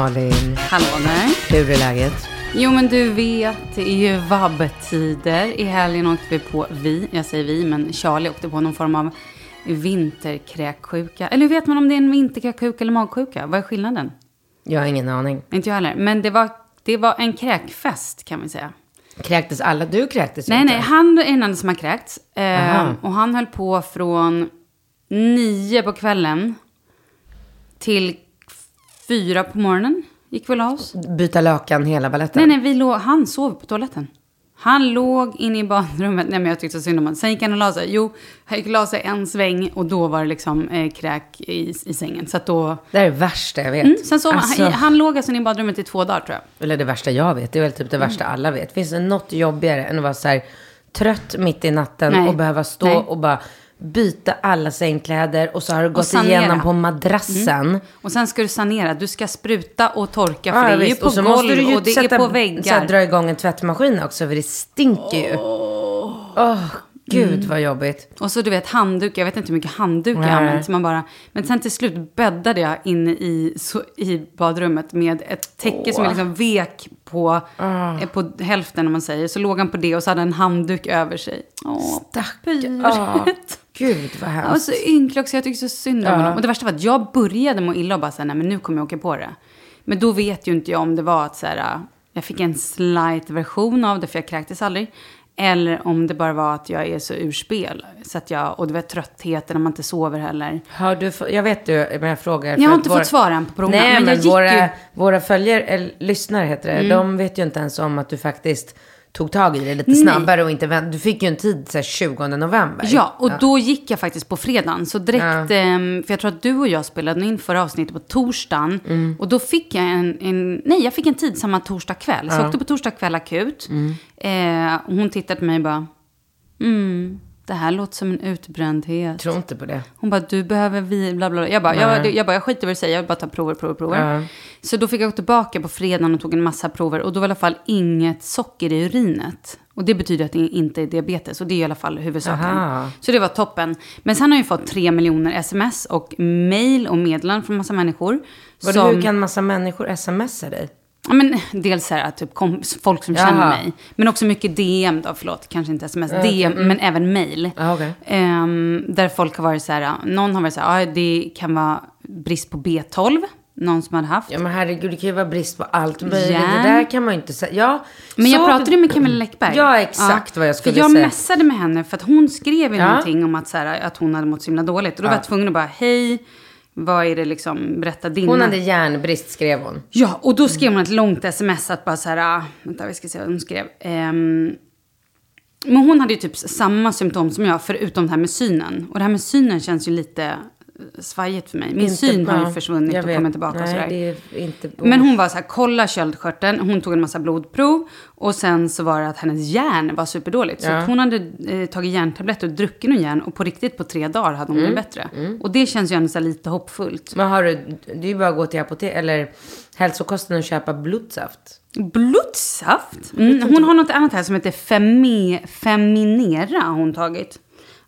Malin! Hallå där. Hur är läget? Jo men du vet, det är ju vabbtider. I helgen åkte vi på, vi, jag säger vi, men Charlie åkte på någon form av vinterkräksjuka. Eller hur vet man om det är en vinterkräksjuka eller magsjuka? Vad är skillnaden? Jag har ingen aning. Inte jag heller. Men det var, det var en kräkfest kan vi säga. Kräktes alla? Du kräktes Nej, inte. nej, han är den enda som har kräkts. Eh, och han höll på från nio på kvällen till fyra på morgonen. Gick vi och la oss. Byta lakan hela baletten? Nej, nej, vi låg, han sov på toaletten. Han låg inne i badrummet. Nej, men jag tyckte så synd om honom. Sen gick han och la sig. Jo, han gick och la sig en sväng och då var det liksom eh, kräk i, i sängen. Så att då... Det är det värsta jag vet. Mm, sen sov Alltså, han, han låg alltså inne i badrummet i två dagar tror jag. Eller det värsta jag vet. Det är väl typ det värsta alla vet. Finns det något jobbigare än att vara så här trött mitt i natten Nej. och behöva stå Nej. och bara byta alla sängkläder och så har du gått. Mm. igenom på madrassen. Och sen ska du sanera. Du ska spruta och torka för Ja, det är ju på och så golv måste du ju och det sätta, är på Så här, väggar. dra igång en tvättmaskin också för det stinker ju. Åh, Gud vad jobbigt. Och så du vet handduk, jag vet inte hur mycket handduk jag använt. Så man bara, men sen till slut bäddade jag inne i, så, i badrummet med ett täcke som jag liksom vek på, Ah. eh, på hälften om man säger. Så låg han på det och så hade en handduk över sig. Åh, pyret. Ah, Gud vad hemskt. så ynklig också, jag tycker så synd om honom. Och det värsta var att jag började må illa och bara så här, nej men nu kommer jag åka på det. Men då vet ju inte jag om det var att så här, äh, jag fick en slight version av det för jag kräktes aldrig. Eller om det bara var att jag är så urspel. Så att jag, och det var tröttheten när man inte sover heller. Har du, jag vet du, men jag frågar. Jag har inte våra- fått svar än på proven. Nej, men, men, våra, ju... Mm. våra följare, eller lyssnare heter det, de vet ju inte ens om att du faktiskt tog tag i det lite snabbare och inte vänt. Du fick ju en tid så här, 20 november. Ja, och då gick jag faktiskt på fredagen. Så direkt, ehm, för jag tror att du och jag spelade in förra avsnittet på torsdagen. Mm. Och då fick jag en, en, nej jag fick en tid samma torsdag kväll. Så jag åkte på torsdag kväll akut. Mm. Eh, och hon tittade på mig och bara, mm, det här låter som en utbrändhet. Tror inte på det. Hon bara, du behöver vi, bla bla. Jag bara, jag, jag, bara, jag skiter i vad du säger, jag vill bara ta prover, prover, prover. Så då fick jag gå tillbaka på fredagen och tog en massa prover. Och då var i alla fall inget socker i urinet. Och det betyder att det inte är diabetes. Och det är i alla fall huvudsaken. Aha. Så det var toppen. Men sen har jag ju fått tre miljoner sms och mail och meddelanden från massa människor. Vadå, som- Hur kan massa människor smsa dig? Ja, men dels så här, typ kom, folk som Jaha. känner mig. Men också mycket DM då, förlåt, kanske inte sms. DM, men även mail. Ja, okej. Ehm, där folk har varit så här, någon har varit så här, ah, det kan vara brist på B12. Någon som hade haft. Ja men herregud, det kan ju vara brist på allt möjligt. Ja. Det där kan man ju inte säga. Ja, Men jag så- pratade ju med Camilla Läckberg. Ja, exakt vad jag skulle för jag säga. messade med henne för att hon skrev ju Ja. någonting om att, så här, att hon hade mått så himla dåligt. Och då var jag tvungen att bara, hej, vad är det liksom, berätta din. Hon hade järnbrist skrev hon. Ja, och då skrev hon ett långt sms att bara så här, ah, vänta vi ska se vad hon skrev. Ehm, men hon hade ju typ samma symptom som jag, förutom det här med synen. Och det här med synen känns ju lite svajigt för mig. Min Inte- syn har ja, ju försvunnit och kommit tillbaka Nej, sådär. det är inte... Men hon var så här, kolla köldskörteln. Hon tog en massa blodprov. Och sen så var det att hennes järn var superdåligt. Så Ja. att hon hade eh, tagit järntabletter och druckit någon järn. Och på riktigt på tre dagar hade hon Mm. blivit bättre. Och det känns ju ändå så lite hoppfullt. Men har du, det är ju bara att gå till apotek eller hälsokosten och köpa blodsaft. Blodsaft? Mm, hon har något annat här som heter Femi, Feminera har hon tagit.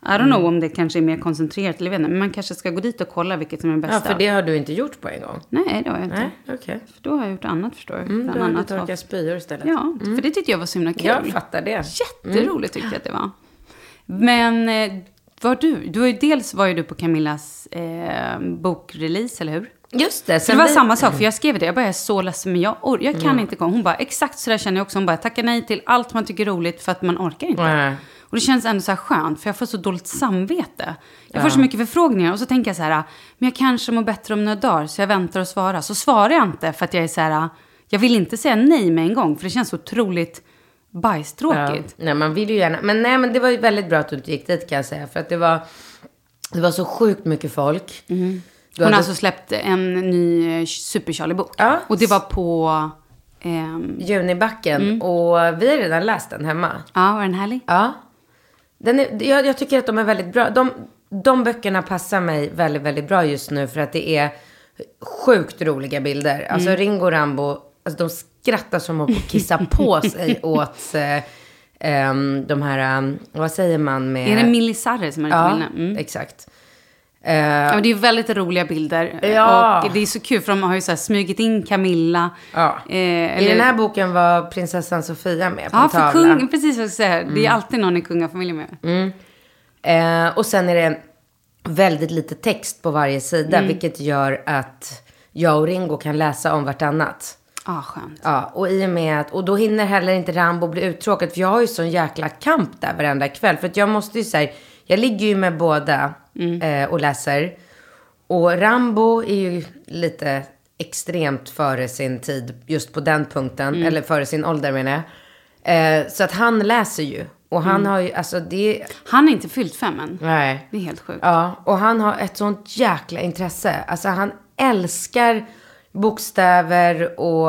I don't Mm. know om det kanske är mer koncentrerat eller vet inte, men man kanske ska gå dit och kolla vilket som är det Ja, bästa. för det har du inte gjort på en gång. Nej, det har jag inte. Nej, okej. För då har jag gjort annat förstår du. Mm, Bland då har du annat torkat spyor istället. Ja, för det tyckte jag var så himla kul. Jag fattar det. Jätteroligt tyckte jag att det var. Men eh, var du, du var ju, dels var ju du på Camillas eh, bokrelease, eller hur? Just det. Det var vi- samma sak, för jag skrev det. Jag bara, jag är så ledsen, men jag, or- jag kan inte komma. Hon bara, exakt så där känner jag också. Hon bara, tacka nej till allt man tycker är roligt för att man orkar inte. Nej. Och det känns ändå så här skönt, för jag får så dåligt samvete. Jag får så mycket förfrågningar och så tänker jag så här, men jag kanske mår bättre om några dagar, så jag väntar och svarar. Så svarar jag inte för att jag är så här, jag vill inte säga nej med en gång, för det känns så otroligt Ja. bajstråkigt. Nej, man vill ju gärna. Men nej, men det var ju väldigt bra att du inte gick dit kan jag säga. För att det var, det var så sjukt mycket folk. Du Hon har alltså släppt en ny eh, Super Charlie-bok. Ja. Och det var på... ehm, Junibacken. Mm. Och vi har redan läst den hemma. ja, var den härlig? Ja. Den är, jag, jag tycker att de är väldigt bra. De, de böckerna passar mig väldigt, väldigt bra just nu för att det är sjukt roliga bilder. Alltså Mm. Ringo och Rambo, alltså de skrattar som att kissa på sig åt eh, de här, um, vad säger man med... Är det Millie Sarre som har Ja? Mm. exakt. Eh, Ja, det är väldigt roliga bilder. Ja. Och det är så kul för de har ju så smugit in Camilla. Ja. Eh, I eller- den här boken var prinsessan Sofia med på Ja, för tavla. kung, precis vad jag säger. Det är alltid någon i kungafamiljen med. Eh, och sen är det väldigt lite text på varje sida, Mm. vilket gör att jag och Ringo kan läsa om vartannat. Ah, skönt. Ja, och i och med att, och då hinner heller inte Rambo bli uttråkad, för jag har ju sån jäkla kamp där varenda kväll. För att jag måste ju säga, jag ligger ju med båda eh, och läser. Och Rambo är ju lite extremt före sin tid just på den punkten, eller före sin ålder menar jag. Eh, så att han läser ju. Och han har ju, alltså det, Han är inte fyllt fem än. nej. Det är helt sjukt. Ja, och han har ett sånt jäkla intresse. Alltså han älskar bokstäver och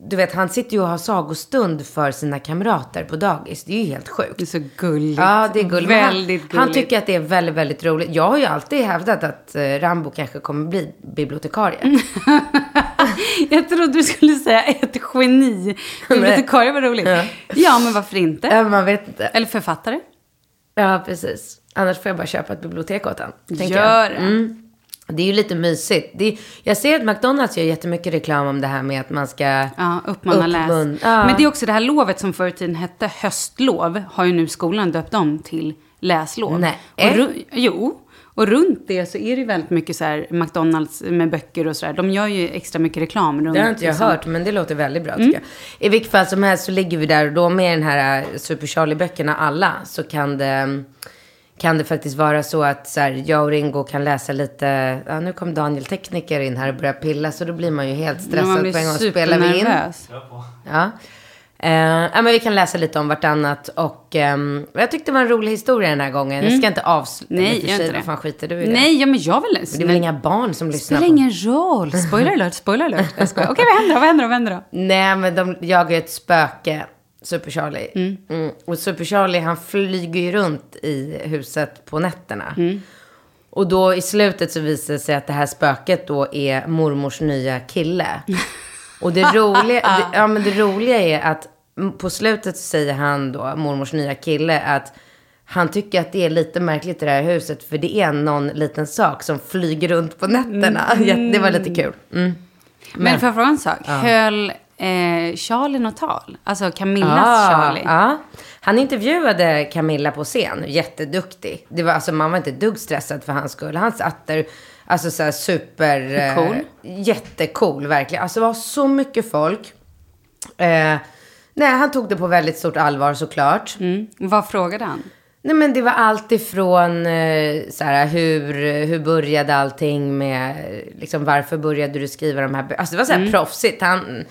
du vet, han sitter ju och har sagostund för sina kamrater på dagis. Det är ju helt Det sjukt. är så gulligt. Ja, det är gulligt. Väldigt gulligt. han tycker att det är väldigt, väldigt roligt. Jag har ju alltid hävdat att eh, Rambo kanske kommer bli bibliotekarie. Jag trodde du skulle säga ett geni. Bibliotekarie var roligt. Ja. Ja. men varför inte? Man vet inte. Eller författare. Ja, precis. Annars får jag bara köpa ett bibliotek åt honom. Gör jag. det. Mm. Det är ju lite mysigt. Det jag ser att McDonalds gör jättemycket reklam om det här med att man ska... Ja, uppmana läs. Ja. Men det är också det här lovet som förr i tiden hette höstlov, har ju nu skolan döpt om till läslov. Nej. Och ru- jo. Och runt det så är det ju väldigt mycket så här McDonalds med böcker och sådär. De gör ju extra mycket reklam runt. Det har inte jag liksom. hört, men det låter väldigt bra Mm. tycker jag. I vilket fall som helst så ligger vi där och då med den här äh, Super Charlie-böckerna alla så kan det, kan det faktiskt vara så att så här, jag och Ringo kan läsa lite, ja nu kom Daniel Tekniker in här och börjar pilla så då blir man ju helt stressad på en gång. Spelar vi in? Ja. Eh, ja, men vi kan läsa lite om vartannat och ehm, jag tyckte det var en rolig historia den här gången. Jag ska inte avslöja, Mm. Nej, för gör sig, inte det. fan skiter du i det? Nej, ja, men jag vill Det är väl inga barn som lyssnar spelar på ingen roll. Spoiler alert, spoiler alert. Jag skojar. Okej, vad händer då? Vad händer då? Vad händer då? Nej, men de jagar ju ett spöke, Super Charlie. Mm. Och Super Charlie, han flyger ju runt i huset på nätterna. Och då i slutet så visar det sig att det här spöket då är mormors nya kille. Och det roliga, det, ja, men det roliga är att på slutet så säger han då, mormors nya kille, att han tycker att det är lite märkligt i det här huset för det är någon liten sak som flyger runt på nätterna. Det var lite kul. Mm. Men, får jag fråga en sak? Höll eh, Charlie något tal? Alltså Camillas Ah, Charlie? Ja. Han intervjuade Camilla på scen, jätteduktig. Det var, alltså, man var inte dugg stressad för hans skull. Han satt där, alltså så här super... eh, Cool. jättecool, verkligen. Alltså det var så mycket folk. Eh, nej, han tog det på väldigt stort allvar såklart. Mm. Vad frågade han? Nej men det var allt ifrån eh, så här, hur, hur började allting med, eh, liksom varför började du skriva de här? Alltså det var så här Mm. proffsigt. Han,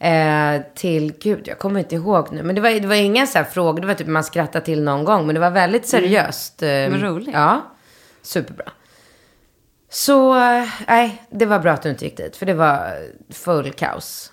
eh, till, gud jag kommer inte ihåg nu. Men det var, det var inga så här frågor, det var typ man skrattade till någon gång. Men det var väldigt seriöst. Eh, Vad roligt. Ja, superbra. Så, eh, nej, det var bra att du inte gick dit. För det var full kaos.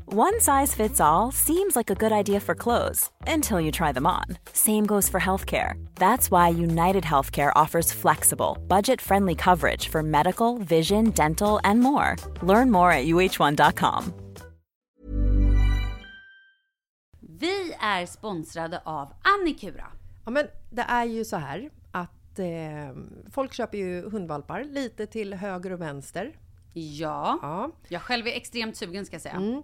One size fits all seems like a good idea for clothes until you try them on. Same goes for healthcare. That's why United Healthcare offers flexible, budget friendly coverage for medical, vision, dental, and more. Learn more at uh1.com. Vi är sponsrade av Annikura. Ja, men det är ju så här att eh, folk köper ju hundvalpar lite till höger och vänster. Ja. Ja. Jag själv är extremt sugen ska jag säga. Mm.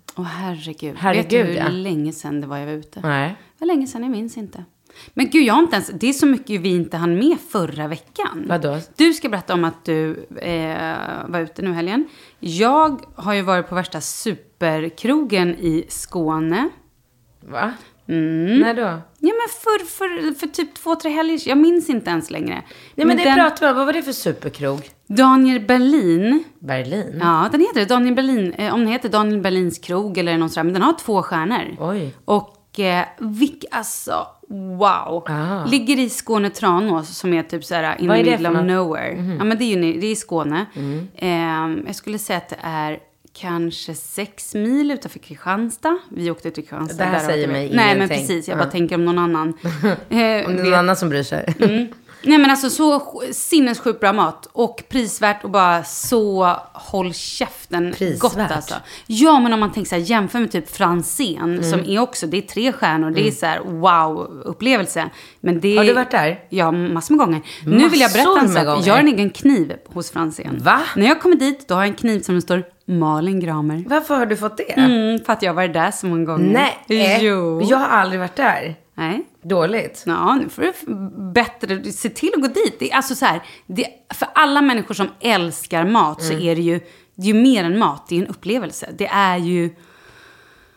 Åh herregud. Herregud, Vet du hur länge sedan det var jag var ute? Nej. Det var länge sedan, jag minns inte. Men gud, jag har inte ens, det är så mycket vi inte hann med förra veckan. Vadå? Du ska berätta om att du eh, var ute nu helgen. Jag har ju varit på värsta superkrogen i Skåne. Va? Mm. När då? Ja men för, för, för typ två, tre helger Jag minns inte ens längre. Nej men det den, pratade vi om. Vad var det för superkrog? Daniel Berlin. Berlin? Ja, den heter. Daniel Berlin. Eh, om den heter Daniel Berlins krog eller något sådär. Men den har två stjärnor. Oj. Och eh, vilk, alltså, wow. Ah. Ligger i Skåne Tranås som är typ såhär in Vad the middle of nowhere. Ja men det är ju det är i Skåne. Mm. Eh, jag skulle säga att det är kanske sex mil utanför Kristianstad. Vi åkte till Kristianstad. Det här säger mig Nej men ingenting. precis, jag Ja. bara tänker om någon annan. Eh, Om det är vet- någon annan som bryr sig. Nej men alltså så sj- sinnessjukt bra mat och prisvärt och bara så håll käften Prisvärt? gott alltså. Ja men om man tänker så här jämför med typ Franzén som är också, det är tre stjärnor, det är så här wow upplevelse. Men det Har du varit där? Ja massor med gånger. Nu vill jag berätta Massor en sak. Jag har en egen kniv hos Franzén. Va? När jag kommer dit då har jag en kniv som det står Malin Gramer. Varför har du fått det? Mm, för att jag varit där så många gånger. Nej, Jo. jag har aldrig varit där. Nej. Dåligt. Ja, nu får du bättre se till att gå dit. Det är alltså så här, det, för alla människor som älskar mat så är det ju, det är ju mer än mat, det är en upplevelse. Det är ju,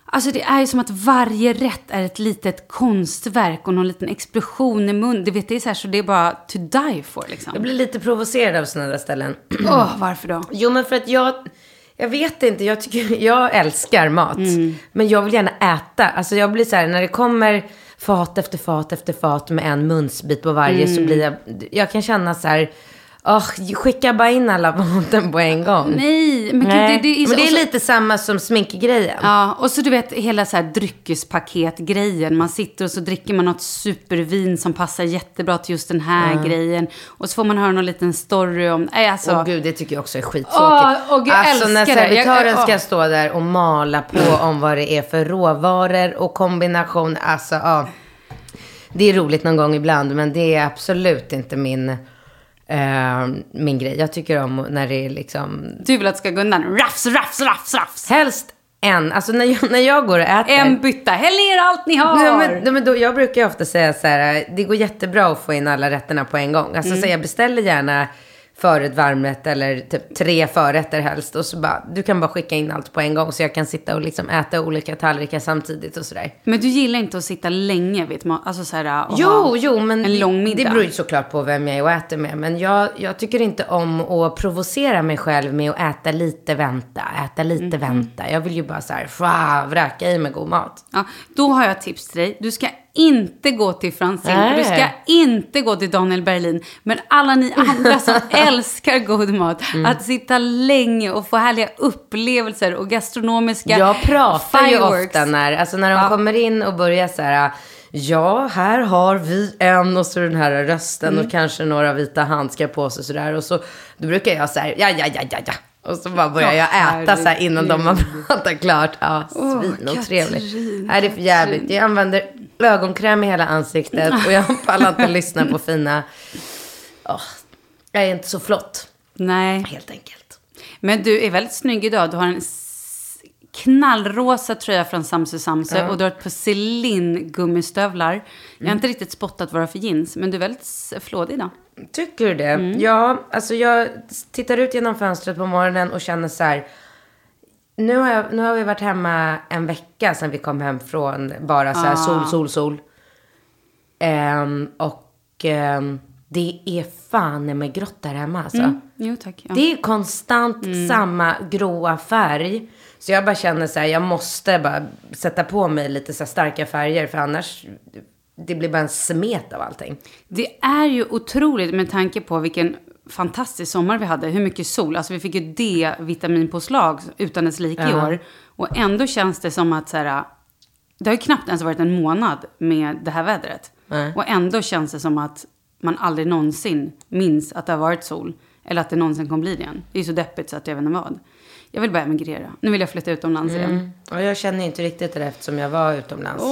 alltså det är ju som att varje rätt är ett litet konstverk och någon liten explosion i mun. Du vet, det är så här så det är bara to die for liksom. Jag blir lite provocerad av sådana där ställen. Åh, varför då? Jo, men för att jag... Jag vet inte, jag, tycker, jag älskar mat. Mm. Men jag vill gärna äta. Alltså jag blir så här, när det kommer fat efter fat efter fat med en munsbit på varje så Mm. blir jag... Jag kan känna så här... Oh, skicka bara in alla maten på en gång. Nej, men gud, Nej. det, det är, men det är så- lite samma som sminkgrejen. Ja, och så du vet hela så här dryckespaketgrejen. Man sitter och så dricker man något supervin som passar jättebra till just den här grejen. Och så får man höra någon liten story om... Nej, alltså... Åh gud, det tycker jag också är skittråkigt. åh, gud, jag alltså när. Jag- servitören ska stå där och mala på om vad det är för råvaror och kombination. Alltså, ja. Det är roligt någon gång ibland, men det är absolut inte min, eh, min grej. Jag tycker om när det är liksom, Du vill att det ska gå undan. Rafs, rafs, rafs, rafs. helst en. Alltså när jag, när jag går och äter. En bytta. Häll ner allt ni har. Nej, men, nej, men då, jag brukar ofta säga så här, det går jättebra att få in alla rätterna på en gång. Alltså så jag beställer gärna förrätt, varmrätt eller typ tre förrätter helst. Och så bara, du kan bara skicka in allt på en gång så jag kan sitta och liksom äta olika tallrikar samtidigt och sådär. Men du gillar inte att sitta länge vid ett? Alltså så här, och Jo, jo, men en lång det, middag. det beror ju såklart på vem jag är och äter med. Men jag, jag tycker inte om att provocera mig själv med att äta lite, vänta, äta lite, Mhm. vänta. Jag vill ju bara så här, vräka i mig god mat. Ja, då har jag ett tips till dig. Du ska inte gå till Francine. Nej. Du ska inte gå till Daniel Berlin. Men alla ni andra som älskar god mat. Mm. Att sitta länge och få härliga upplevelser och gastronomiska Jag pratar ju fireworks. ofta när, alltså när de Ja. kommer in och börjar så här. Ja, här har vi en och så den här rösten Mm. och kanske några vita handskar på sig sådär. Och så då brukar jag säga ja, ja, ja, ja, ja. Och så bara börjar jag äta så här innan de har pratat klart. Ja, svin och trevligt. Nej, det är för jävligt. Jag använder ögonkräm i hela ansiktet och jag pallar inte lyssna på fina... Åh, jag är inte så flott, Nej, helt enkelt. men du är väldigt snygg idag. Du har en knallrosa tröja från Samsö Samsö och du har ett på Celine gummistövlar. Jag har inte riktigt spottat vad du har för jeans, men du är väldigt flådig idag. Tycker du det? Mm. Ja, alltså jag tittar ut genom fönstret på morgonen och känner så här. Nu har, jag, nu har vi varit hemma en vecka sedan vi kom hem från bara så här Ah. sol, sol, sol. Ehm, och ehm, det är fan med grått där hemma alltså. Jo tack. Ja. Det är konstant Mm. samma gråa färg. Så jag bara känner så här, jag måste bara sätta på mig lite så här starka färger för annars, det blir bara en smet av allting. Det är ju otroligt med tanke på vilken fantastisk sommar vi hade. Hur mycket sol. Alltså vi fick ju D-vitaminpåslag utan dess like i år. Och ändå känns det som att så här, det har ju knappt ens varit en månad med det här vädret. Nej. Och ändå känns det som att man aldrig någonsin minns att det har varit sol. Eller att det någonsin kommer bli det igen. Det är ju så deppigt så att jag vet inte vad. Jag vill bara emigrera. Nu vill jag flytta utomlands igen. Och jag känner inte riktigt det eftersom jag var utomlands.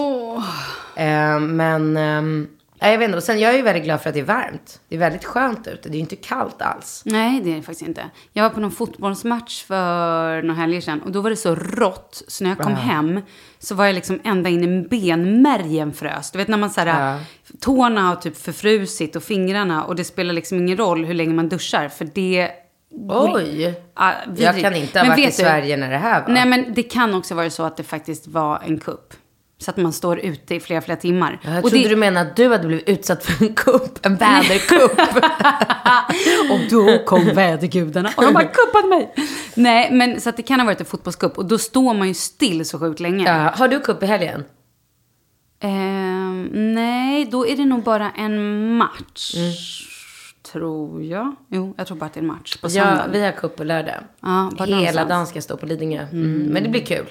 Eh, men eh, jag vet inte. Och sen jag är ju väldigt glad för att det är varmt. Det är väldigt skönt ute. Det är ju inte kallt alls. Nej, det är det faktiskt inte. Jag var på någon fotbollsmatch för några helger sedan och då var det så rått så när jag kom hem så var jag liksom ända in i benmärgen frös. Du vet när man så här, Ja. tårna har typ förfrusit och fingrarna och det spelar liksom ingen roll hur länge man duschar för det... Oj! Ah, Jag kan inte ha Men varit i vet du- Sverige när det här var. Nej, men det kan också vara så att det faktiskt var en kupp. Så att man står ute i flera, flera timmar. jag och trodde det, du menade att du hade blivit utsatt för en kupp. En väderkupp. Och då kom vädergudarna och de bara kuppade mig. Nej, men så att det kan ha varit en fotbollscup och då står man ju still så sjukt länge. ja, har du kupp i helgen? Ehm, nej, då är det nog bara en match. Tror jag. Jo, jag tror bara att det är en match på Ja, söndag. vi har kupp på lördag. Ja, Hela någonstans? dagen ska jag stå på Lidingö. Mm. Men det blir kul.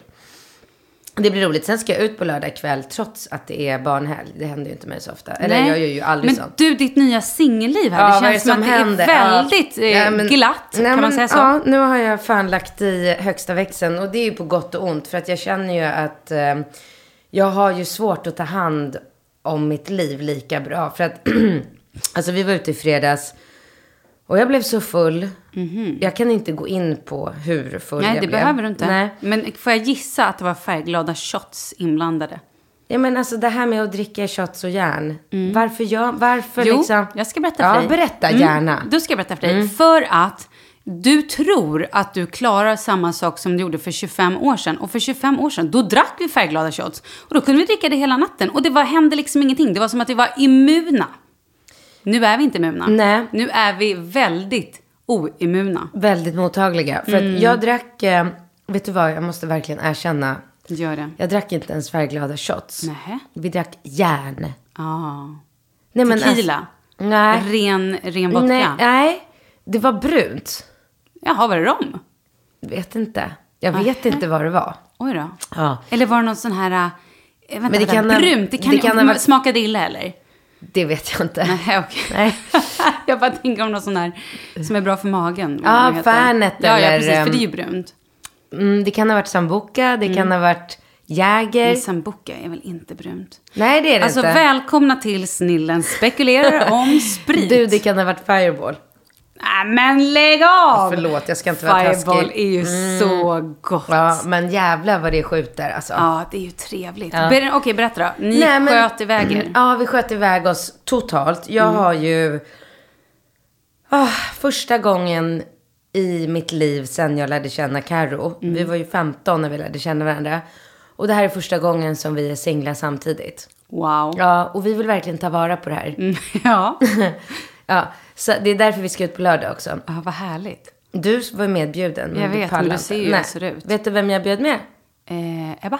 Det blir roligt. Sen ska jag ut på lördag kväll trots att det är barnhelg. Det händer ju inte mig så ofta. Eller Nej. jag gör ju aldrig Men sånt. du, ditt nya singelliv här, Ja, det känns som, som att händer? det är väldigt Ja. eh, Ja, men- glatt. Nej, kan man men, säga så? Ja, nu har jag fan lagt i högsta växeln. Och det är ju på gott och ont. För att jag känner ju att eh, jag har ju svårt att ta hand om mitt liv lika bra. För att, alltså vi var ute i fredags. Och jag blev så full. Jag kan inte gå in på hur full. Nej, jag det blev. behöver du inte. Nej. Men får jag gissa att det var färgglada shots inblandade? Ja men alltså det här med att dricka shots och järn. Varför gör, varför Mm. Jo, liksom? jag ska berätta ja, för dig. berätta Mm, gärna. Då ska jag berätta för dig. För att du tror att du klarar samma sak som du gjorde för 25 år sedan. Och för 25 år sedan, då drack vi färgglada shots. Och då kunde vi dricka det hela natten. Och det var, hände liksom ingenting. Det var som att vi var immuna. Nu är vi inte immuna. Nej. Nu är vi väldigt oimmuna. Väldigt mottagliga. För Mm. att jag drack, eh, vet du vad, jag måste verkligen erkänna. Gör det. Jag drack inte ens färgglada shots. Nähä. Vi drack järn. Ah. Nej, men Tequila? Alltså, nej. Ren, ren vodka? nej. Nej, det var brunt. Jaha, var det rom? Vet inte. Jag vet inte vad det var. Oj då. Ja. Eller var det någon sån här... äh, Vänta, det vänta, kan brunt? Det kan, det kan ha varit- Smakade illa eller? Det vet jag inte. Nej, okej. Nej. jag bara tänker om någon sån här som är bra för magen. Ja. Fernet ja, Ja, eller, precis, för det är ju ehm, brunt. Mm, det kan ha varit sambuca, det kan ha varit Jäger. Men sambuca är väl inte brunt? Nej, det är det Alltså, inte. välkomna till Snillen spekulerar om sprit. Du, det kan ha varit Fireball. Nej, men lägg av! Förlåt, jag ska inte vara taskig. Mm. Fireball är ju så gott. Ja, men jävlar vad det skjuter alltså. Ja, det är ju trevligt. Ber- Okej, berätta då. Ni Nej, men- sköt iväg er. Ja, vi sköt iväg oss totalt. Jag Mm. har ju... Ah, första gången i mitt liv sen jag lärde känna Karo. Mm. Vi var ju 15 när vi lärde känna varandra. Och det här är första gången som vi är singlar samtidigt. Wow. Ja, och vi vill verkligen ta vara på det här. Mm, ja. Ja, så det är därför vi ska ut på lördag också. ja, vad härligt. Du var medbjuden. men Jag du vet, pallar men du ser ju hur jag ser ut. Vet du vem jag bjöd med? Eh, Ebba?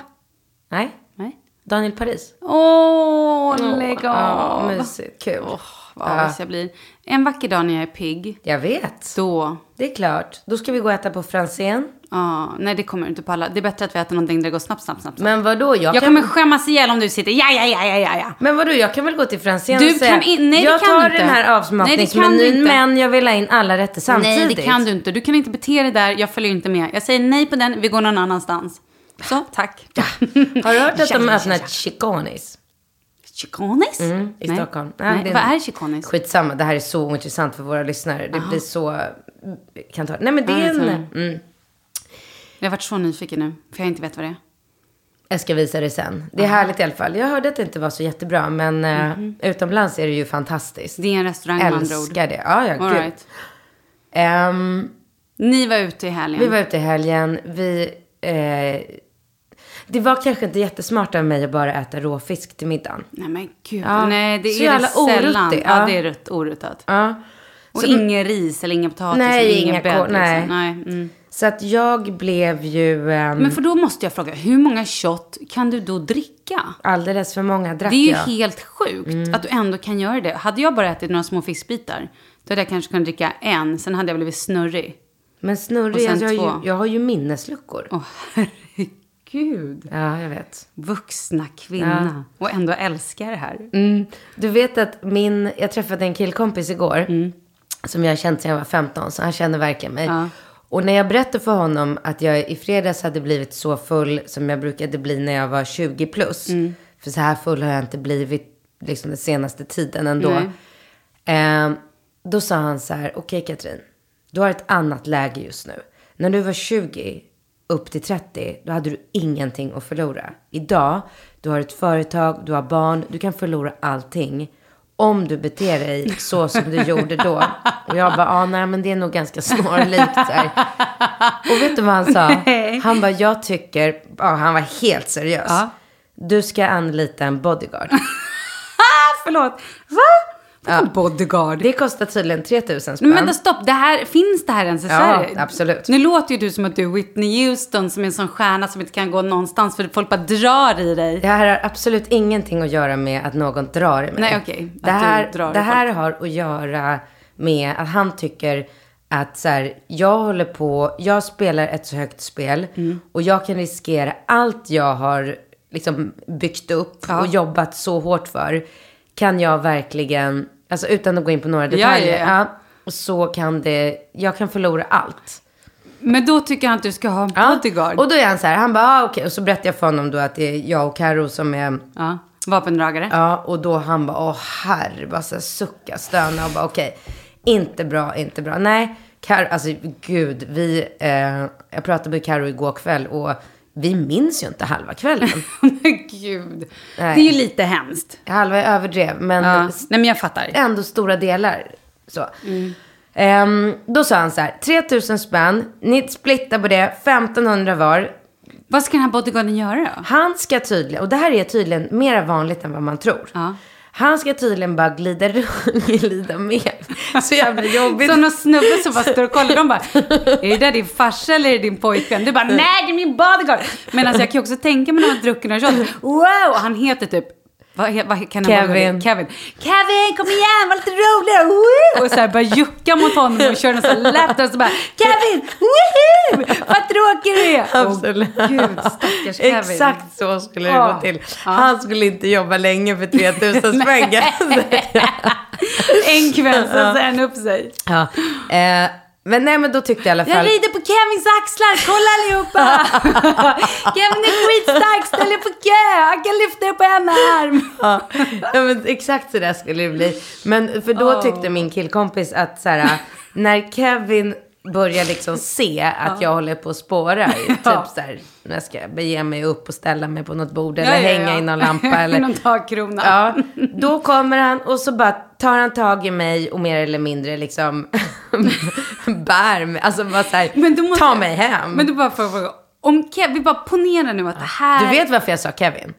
Nej, Nej. Daniel Paris. Åh, lägg Ja, av. mysigt. Kul. Vad avis jag blir. En vacker dag när jag är pigg, Jag vet. då... Det är klart. Då ska vi gå och äta på Franzén. Ja, nej, det kommer du inte palla. Det är bättre att vi äter någonting där det går snabbt, snabbt, snabbt. Men vadå? Jag, jag kan... kommer skämmas ihjäl om du sitter ja, ja, ja, ja, ja, ja. Men vadå? Jag kan väl gå till Franzén Du och säga. kan in- nej, det jag kan tar du inte. den här Nej, det kan avsmakningsmenyn, du inte. men jag vill ha in alla rätter samtidigt. Nej, det kan du inte. Du kan inte bete dig där. Jag följer inte med. Jag säger nej på den. Vi går någon annanstans. Så, tack. Har du hört att Ja, de ja, ja, öppnat ja. Chiconis? Chiconis? Mm, i Nej. Stockholm. Ja, Nej. det- Vad är chiconis? Skitsamma, det här är så ointressant för våra lyssnare. Det blir så... Kan ta... Nej men det är en... Mm. Jag har varit så nyfiken nu, för jag inte vet vad det är. Jag ska visa det sen. Det är härligt i alla fall. Jag hörde att det inte var så jättebra, men mm. utomlands är det ju fantastiskt. Det är en restaurang med andra ord. Älskar det. Ja, ja, All gud. right. Ehm, Ni var ute i helgen. vi var ute i helgen. Vi... Eh, det var kanske inte jättesmart av mig att bara äta råfisk till middagen. Nej men gud. Ja. Nej, det Så är det sällan. oruttigt, Ja. ja. det är rött, oruttat. Ja. Och Så- ingen ris eller ingen potatis Nej, eller ingen bädd. kor- nej. Liksom. nej. Mm. Så att jag blev ju... ehm, Men för då måste jag fråga, hur många shot kan du då dricka? alldeles för många drack Det är ju jag. helt sjukt Mm. att du ändå kan göra det. Hade jag bara ätit några små fiskbitar, då hade jag kanske kunnat dricka en, sen hade jag blivit snurrig. Men Och snurrig, sen alltså, jag, har ju, jag har ju minnesluckor. Åh herregud. Ja, jag vet. Vuxna kvinna. Och ändå älskar det här. Mm. Du vet att min, jag träffade en killkompis igår. Mm. Som jag har känt sedan jag var 15, så han känner verkligen mig. Och när jag berättade för honom att jag i fredags hade blivit så full som jag brukade bli när jag var 20 plus. Mm. För så här full har jag inte blivit liksom den senaste tiden ändå. Eh, då sa han så här, okej Katrin, du har ett annat läge just nu. När du var 20 upp till 30, då hade du ingenting att förlora. Idag, du har ett företag, du har barn, du kan förlora allting. Om du beter dig så som du gjorde då. Och jag bara, ah, nej men det är nog ganska snarlikt. Och vet du vad han sa? Han bara, jag tycker, ja, han var helt seriös. Ja. Du ska anlita en bodyguard. Ah, förlåt. Va? Vadå bodyguard? Det kostar tydligen 3000 spänn. Men vänta, stopp. Det här, finns det här ens i Ja, Sverige? absolut. Nu låter ju du som att du är Whitney Houston som är en sån stjärna som inte kan gå någonstans för folk bara drar i dig. Det här har absolut ingenting att göra med att någon drar i mig. Nej, okej. Att Det här, det här har att göra med att han tycker att så här, jag håller på, jag spelar ett så högt spel Mm. och jag kan riskera allt jag har liksom byggt upp och jobbat så hårt för. Kan jag verkligen, alltså utan att gå in på några detaljer, ja, ja. så kan det, jag kan förlora allt. Men då tycker han att du ska ha en bodyguard. Och då är han så här, han bara, ah, okej. Och så berättar jag för honom då att det är jag och Karo som är Ja. Vapendragare. Ja, och då han bara, åh herre, bara så här sucka, stöna och bara okej, inte bra, inte bra. Nej, Karo, alltså gud, vi, eh, jag pratade med Karo igår kväll och vi minns ju inte halva kvällen. Men gud. Nej. Det är ju lite hemskt. halva är överdrev, men Ja. Nej men jag fattar. ändå stora delar. Så. Ehm, då sa han så här, 3000 spänn, ni splittar på det, 1500 var. Vad ska den här bodyguarden göra då? Han ska tydligen, och det här är tydligen mer vanligt än vad man tror. Ja. Han ska tydligen bara glida, runt- glida med. Så jävla jobbigt. Som någon snubbe som bara står och kollar. De bara, är det där din farsa eller är det din pojkvän? Du bara, nej det är min bodyguard. Men alltså jag kan ju också tänka mig när man har druckit några shots. Wow! Han heter typ, vad, vad kan Kevin. Kevin. Kevin, kom igen, var lite roligare. Woo! Och så här bara jucka mot honom och köra någon lätt och så bara, Kevin, woohoo! Vad tråkig du är. Absolut. Åh, Gud, stackars Kevin. Exakt så skulle det Ja. gå till. Han skulle inte jobba länge för 3000 spänn. En kväll så säger han upp sig. ja. eh, men nej, men då tyckte jag i alla Jag fall... rider på Kevins axlar, kolla allihopa! Kevin är skitstark, ställ er på kö, han kan lyfta er på en arm. Ja, ja, men exakt så där skulle det bli. Men för då tyckte min killkompis att så här, när Kevin börjar liksom se att jag håller på att spåra, typ så här, när jag ska bege mig upp och ställa mig på något bord eller Ja, ja, ja. hänga i någon lampa eller Någon takkrona. Ja, då kommer han och så bara tar han tag i mig och mer eller mindre liksom bär mig. Alltså bara så här, Men du måste- ta mig hem. Men du bara får fråga, om Kevin, vi bara ponerar nu att det här... Du vet varför jag sa Kevin?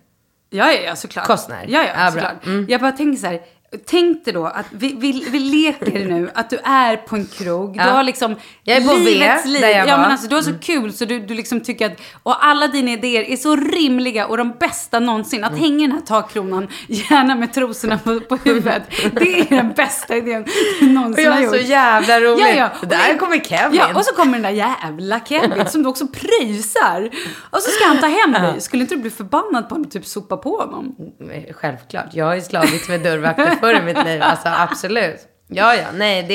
Ja, ja, ja såklart. Costner. Ja, ja, bra. såklart. Mm. Jag bara tänker så här, tänk dig då att vi, vi, vi leker nu att du är på en krog. Ja. Du har liksom Jag är på V, livets liv. där jag ja, var. men alltså du har så Mm. kul så du, du liksom tycker att, och alla dina idéer är så rimliga och de bästa någonsin. Mm. Att hänga i den här takkronan, gärna med trosorna på, på huvudet. Det är den bästa idén du Och någonsin jag har är gjort. så jävla rolig. Ja, ja. Och där kommer Kevin. Ja, och så kommer den där jävla Kevin som du också pröjsar. Och så ska han ta hem dig. Skulle inte du bli förbannad på honom och typ sopa på honom? Självklart. Jag har ju slagits med dörrvakter förr i mitt liv. Alltså absolut. Ja, ja, nej, det,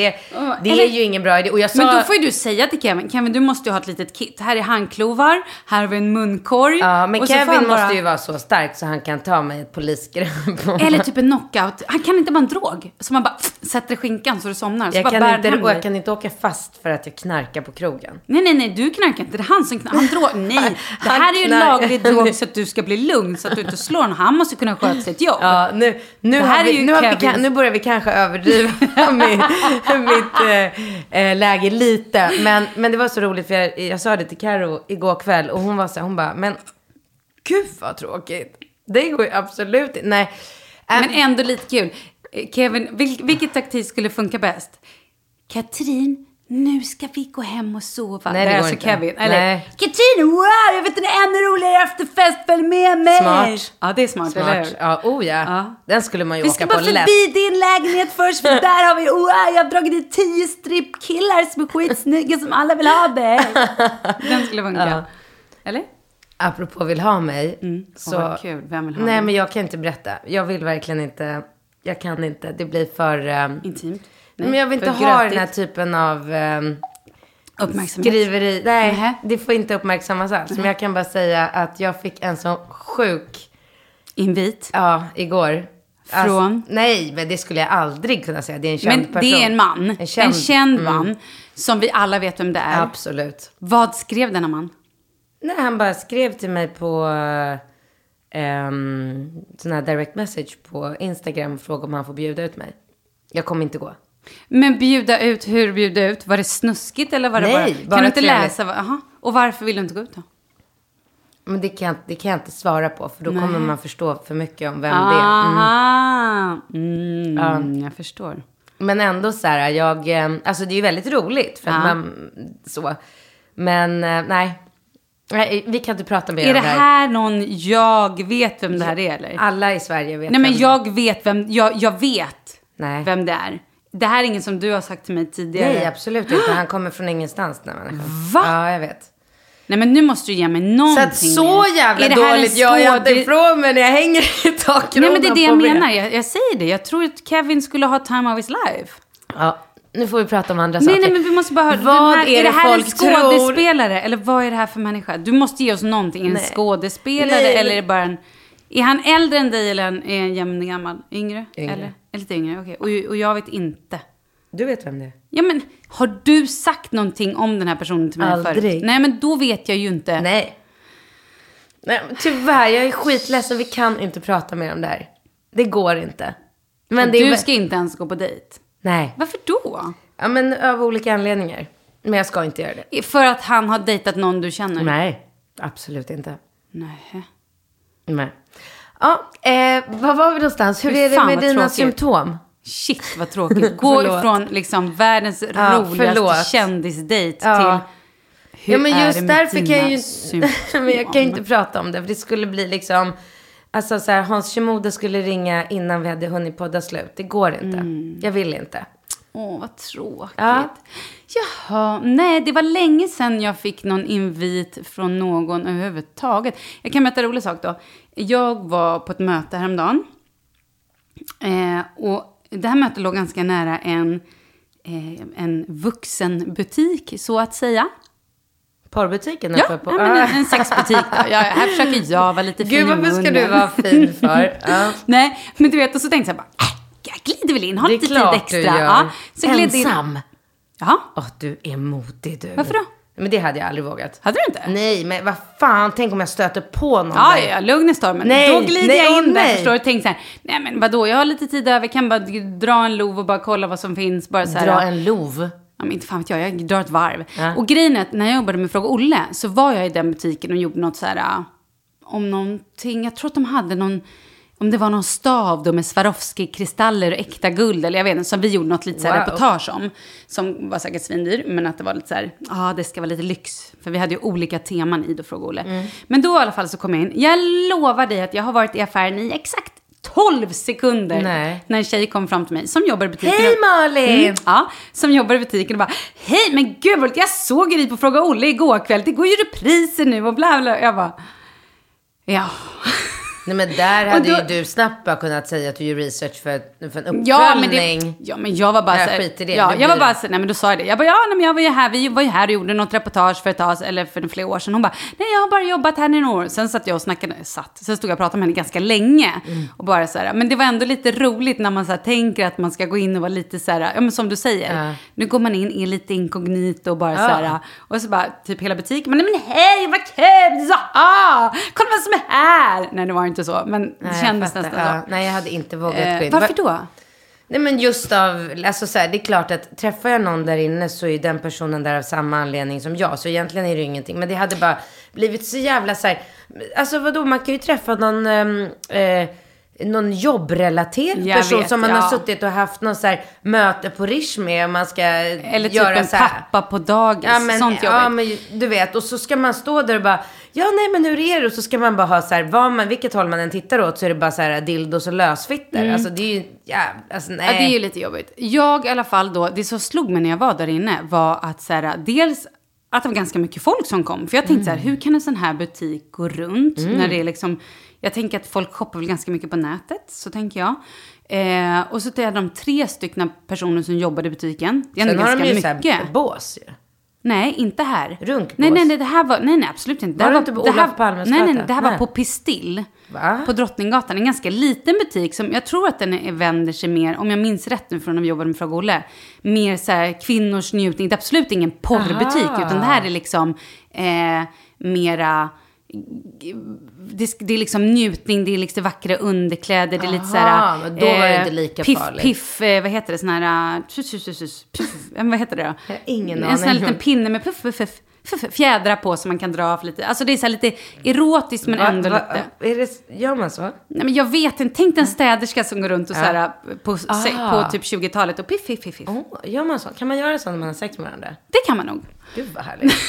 det eller- är ju ingen bra idé. Och jag sa... Men då får ju du säga till Kevin, Kevin du måste ju ha ett litet kit. Här är handklovar, här har vi en munkorg. Ja, men Kevin måste bara- ju vara så stark så han kan ta mig ett polisgrepp. Eller typ en knockout. Han kan inte bara en drog. Så man bara sätter i skinkan så du somnar. Så jag, kan inte, och jag kan inte åka fast för att jag knarkar på krogen. Nej, nej, nej, du knarkar inte. Det är han som knarkar. Han drog. Nej, det här är ju laglig drog så att du ska bli lugn, så att du inte slår honom. Han måste kunna sköta sitt jobb. Ja, nu, nu, Det här är vi, ju nu, vi, Kevins- kan- nu börjar vi kanske överdriva mitt, mitt äh, läge lite. Men, men det var så roligt för jag, jag sa det till Karo igår kväll och hon var så här, hon bara, men gud vad tråkigt. Det går ju absolut inte. Nej. Äh, Men ändå lite kul. Kevin, vil, vilket taktik skulle funka bäst? Katrin, nu ska vi gå hem och sova. Nej, det är går alltså inte. Kevin. Eller, Nej. Katrin, wow, jag vet en ännu roligare efterfest, följ med mig. Smart. Ja, det är smart, eller smart. hur? Ja, oh ja. Ja. Den skulle man ju Vi ska åka bara på förbi lätt. din lägenhet först, för där har vi, wow, jag har dragit dit tio strippkillar som är skitsnygga som alla vill ha dig. Den skulle funka. Ja. Eller? Apropå vill ha mig. Så... Åh, vad kul. Vem vill ha Nej, dig? men jag kan inte berätta. Jag vill verkligen inte. Jag kan inte. Det blir för... ehm, Intimt. Men jag vill inte ha grötigt. den här typen av um, Uppmärksamhet. skriveri. Nej, Nähä. det får inte uppmärksammas alls. Men jag kan bara säga att jag fick en så sjuk, Invit. ja, igår. Alltså, Från? nej, men det skulle jag aldrig kunna säga. Det är en känd Men person. det är en man, en känd, känd, mm, man, som vi alla vet vem det är. Absolut. Vad skrev denna man? Nej, han bara skrev till mig på um, sån här direct message på Instagram och frågade om han får bjuda ut mig. Jag kommer inte gå. Men bjuda ut, hur bjuda ut? Var det snuskigt eller var det Nej, bara... Kan bara du inte trevligt. läsa? Aha. Och varför vill du inte gå ut då? Men det kan, det kan jag inte svara på, för då kommer man förstå för mycket om vem det är. Mm. Mm, Jag förstår. Men ändå så här, jag, eh, alltså det är ju väldigt roligt för att Ja. man, så. Men eh, nej. nej, vi kan inte prata mer Är det om det här. här någon jag vet vem det här är eller? Alla i Sverige vet Nej men vem- jag vet vem, jag, jag vet Nej. vem det är. Det här är ingen som du har sagt till mig tidigare. Nej, absolut inte. Han kommer från ingenstans. Den människan. Va? Ja, jag vet. Nej men nu måste du ge mig Så någonting att så mer. jävla Är det här en dåligt gör jag inte ifrån mig när jag hänger i takkronan Nej men det är det jag menar. Jag, jag säger det. Jag tror att Kevin skulle ha time of his life. Ja, nu får vi prata om andra Nej, saker. nej, men vi måste bara höra. Vad här, är är det det här en folk tror? skådespelare? Eller vad är det här för människa? Du måste ge oss någonting. En Nej. skådespelare Nej, eller är det bara en... Är han äldre än dig eller en, är han jämn gammal? Yngre? Yngre. Eller? Lite yngre, okej. Och, och jag vet inte. Du vet vem det är? Ja men, har du sagt någonting om den här personen till mig Aldrig. förut? Nej men då vet jag ju inte. Nej. Nej, tyvärr, jag är skitledsen. Vi kan inte prata mer om det här. Det går inte. Men det är... du ska inte ens gå på dejt. Nej. Varför då? Ja, men av olika anledningar. Men jag ska inte göra det. För att han har dejtat någon du känner? Nej, absolut inte. Nej. Nej. Ja, eh, var var vi någonstans? Hur Fy är det fan, med dina tråkigt. symptom? Shit vad tråkigt. Gå ifrån liksom världens Ja, roligaste förlåt. kändisdejt Ja. till hur ja, men är just det med därför kan dina jag ju men jag kan ju inte prata om det. För det skulle bli liksom... Alltså så här, Hans Shimoda skulle ringa innan vi hade hunnit podda slut. Det går inte. Mm. Jag vill inte. Åh, vad tråkigt. Ja. Jaha, nej, det var länge sedan jag fick någon invit från någon överhuvudtaget. Jag kan berätta en rolig sak då. Jag var på ett möte häromdagen. Eh, och det här mötet låg ganska nära en, eh, en vuxenbutik, så att säga. Porrbutiken Ja, på... ja, men Ah. en, en sexbutik. Då. Ja, här försöker jag vara lite fin Gud, varför ska du vara fin för? Ja. Nej, men du vet, och så tänkte jag bara, äh, jag glider väl in, har Det är lite tid klart extra. du gör. Ja, så. Ensam? Ja, Åh, du är modig du. Varför då? Men det hade jag aldrig vågat. hade du inte? Nej, men vad fan, tänk om jag stöter på någon Ja, där. ja, lugn i stormen. Nej, då glider nej, jag in där, nej. förstår du? Tänk så här, nej men vadå, jag har lite tid över, kan bara dra en lov och bara kolla vad som finns. Bara så här, Dra en lov. Ja, men inte fan vet jag, jag drar ett varv. Ja. Och grejen är att när jag jobbade med Fråga Olle så var jag i den butiken och gjorde något så här, om någonting, jag tror att de hade någon, om det var någon stav då med Swarovski-kristaller och äkta guld, eller jag vet inte, som vi gjorde något lite så här Wow. reportage om. Som var säkert svindyr, men att det var lite så här, ja det ska vara lite lyx. För vi hade ju olika teman i då Fråga Olle. Mm. Men då i alla fall så kom jag in, jag lovar dig att jag har varit i affären i exakt 12 sekunder. Nej. När en tjej kom fram till mig som jobbar i butiken. Hej Malin! Mm, ja, som jobbar i butiken och bara Hej men gud vad jag såg dig på Fråga Olle igår kväll, det går ju repriser nu och bla bla. Jag bara Ja. Nej men där hade då- ju du snabbt bara kunnat säga att du gör research för, för en uppföljning. Ja men, det, ja, men jag var bara så i det. Ja, Det jag var bara så, nej men då sa jag det. Jag bara, ja nej, men jag var ju här, vi var ju här och gjorde något reportage för ett tag, eller för flera år sedan. Hon bara, nej jag har bara jobbat här i några år. Sen satt jag och snackade, satt, sen stod jag och pratade med henne ganska länge. Mm. Och bara så här, men det var ändå lite roligt när man så här, tänker att man ska gå in och vara lite så här, ja men som du säger. Ja. Nu går man in, är lite inkognito och bara så Ja. här, och så bara typ hela butiken, men, nej, men hej vad kul, så, ah, kolla vem som är här. Nej det var inte så, men det Nej, kändes nästan Ja, så. nej, jag hade inte vågat Eh, gå in. varför Va- då? Nej men just av, alltså så här, det är klart att träffar jag någon där inne så är den personen där av samma anledning som jag. Så egentligen är det ju ingenting. Men det hade bara blivit så jävla så här, alltså vadå, man kan ju träffa någon, ehm, eh, någon jobbrelaterad Jag person vet, som man ja. har suttit och haft någon så här möte på Rish med och man ska Eller typ göra en så här. pappa på dagis. Ja men, Sånt ja jobbigt. men du vet, och så ska man stå där och bara, ja nej men hur är det? Och så ska man bara ha så här, vad man, vilket håll man än tittar åt så är det bara så här dildos och lösfitter. Alltså det är ju, ja, alltså nej. Mm. Ja, det är ju lite jobbigt. Jag i alla fall då, det som slog mig när jag var där inne var att så här, dels att det var ganska mycket folk som kom. För jag tänkte så här, hur kan en sån här butik gå runt när det är liksom, jag tänker att folk shoppar väl ganska mycket på nätet, så tänker jag. Eh, och så hade de tre stycken personer som jobbade i butiken. Det är ändå Sen har de ganska ju så mycket. här bås ju. Nej, inte här. Runkbås? Nej, nej, nej, det här var, nej, nej, absolut inte. Var här det inte på det här, Palmes nej, nej, gata? det här var Nej. på Pistill. Va? På Drottninggatan. En ganska liten butik som jag tror att den är, vänder sig mer, om jag minns rätt nu från när vi jobbade med Fråga Olle, mer så här kvinnors njutning. Det är absolut ingen porrbutik, Aha. utan det här är liksom eh, mera det, det är liksom njutning, det är liksom vackra underkläder, det är lite så här... Aha, då var det inte lika piff, farligt. Piff, eh, vad heter det, sån här... Uh, tjus, tjus, tjus, piff, eh, vad heter det då? Jag har ingen En sån här aning. liten pinne med puff, puff, puff, puff, fjädrar på som man kan dra av lite. Alltså det är så här lite erotiskt men Va- ändå va- lite... Är det, gör man så? Nej, men jag vet inte, tänk en städerska som går runt och så här på, se, Ah. på typ 20-talet och piff, piff, piff, piff. Oh, gör man så? Kan man göra så när man har sex med varandra? Det kan man nog. Gud vad härligt.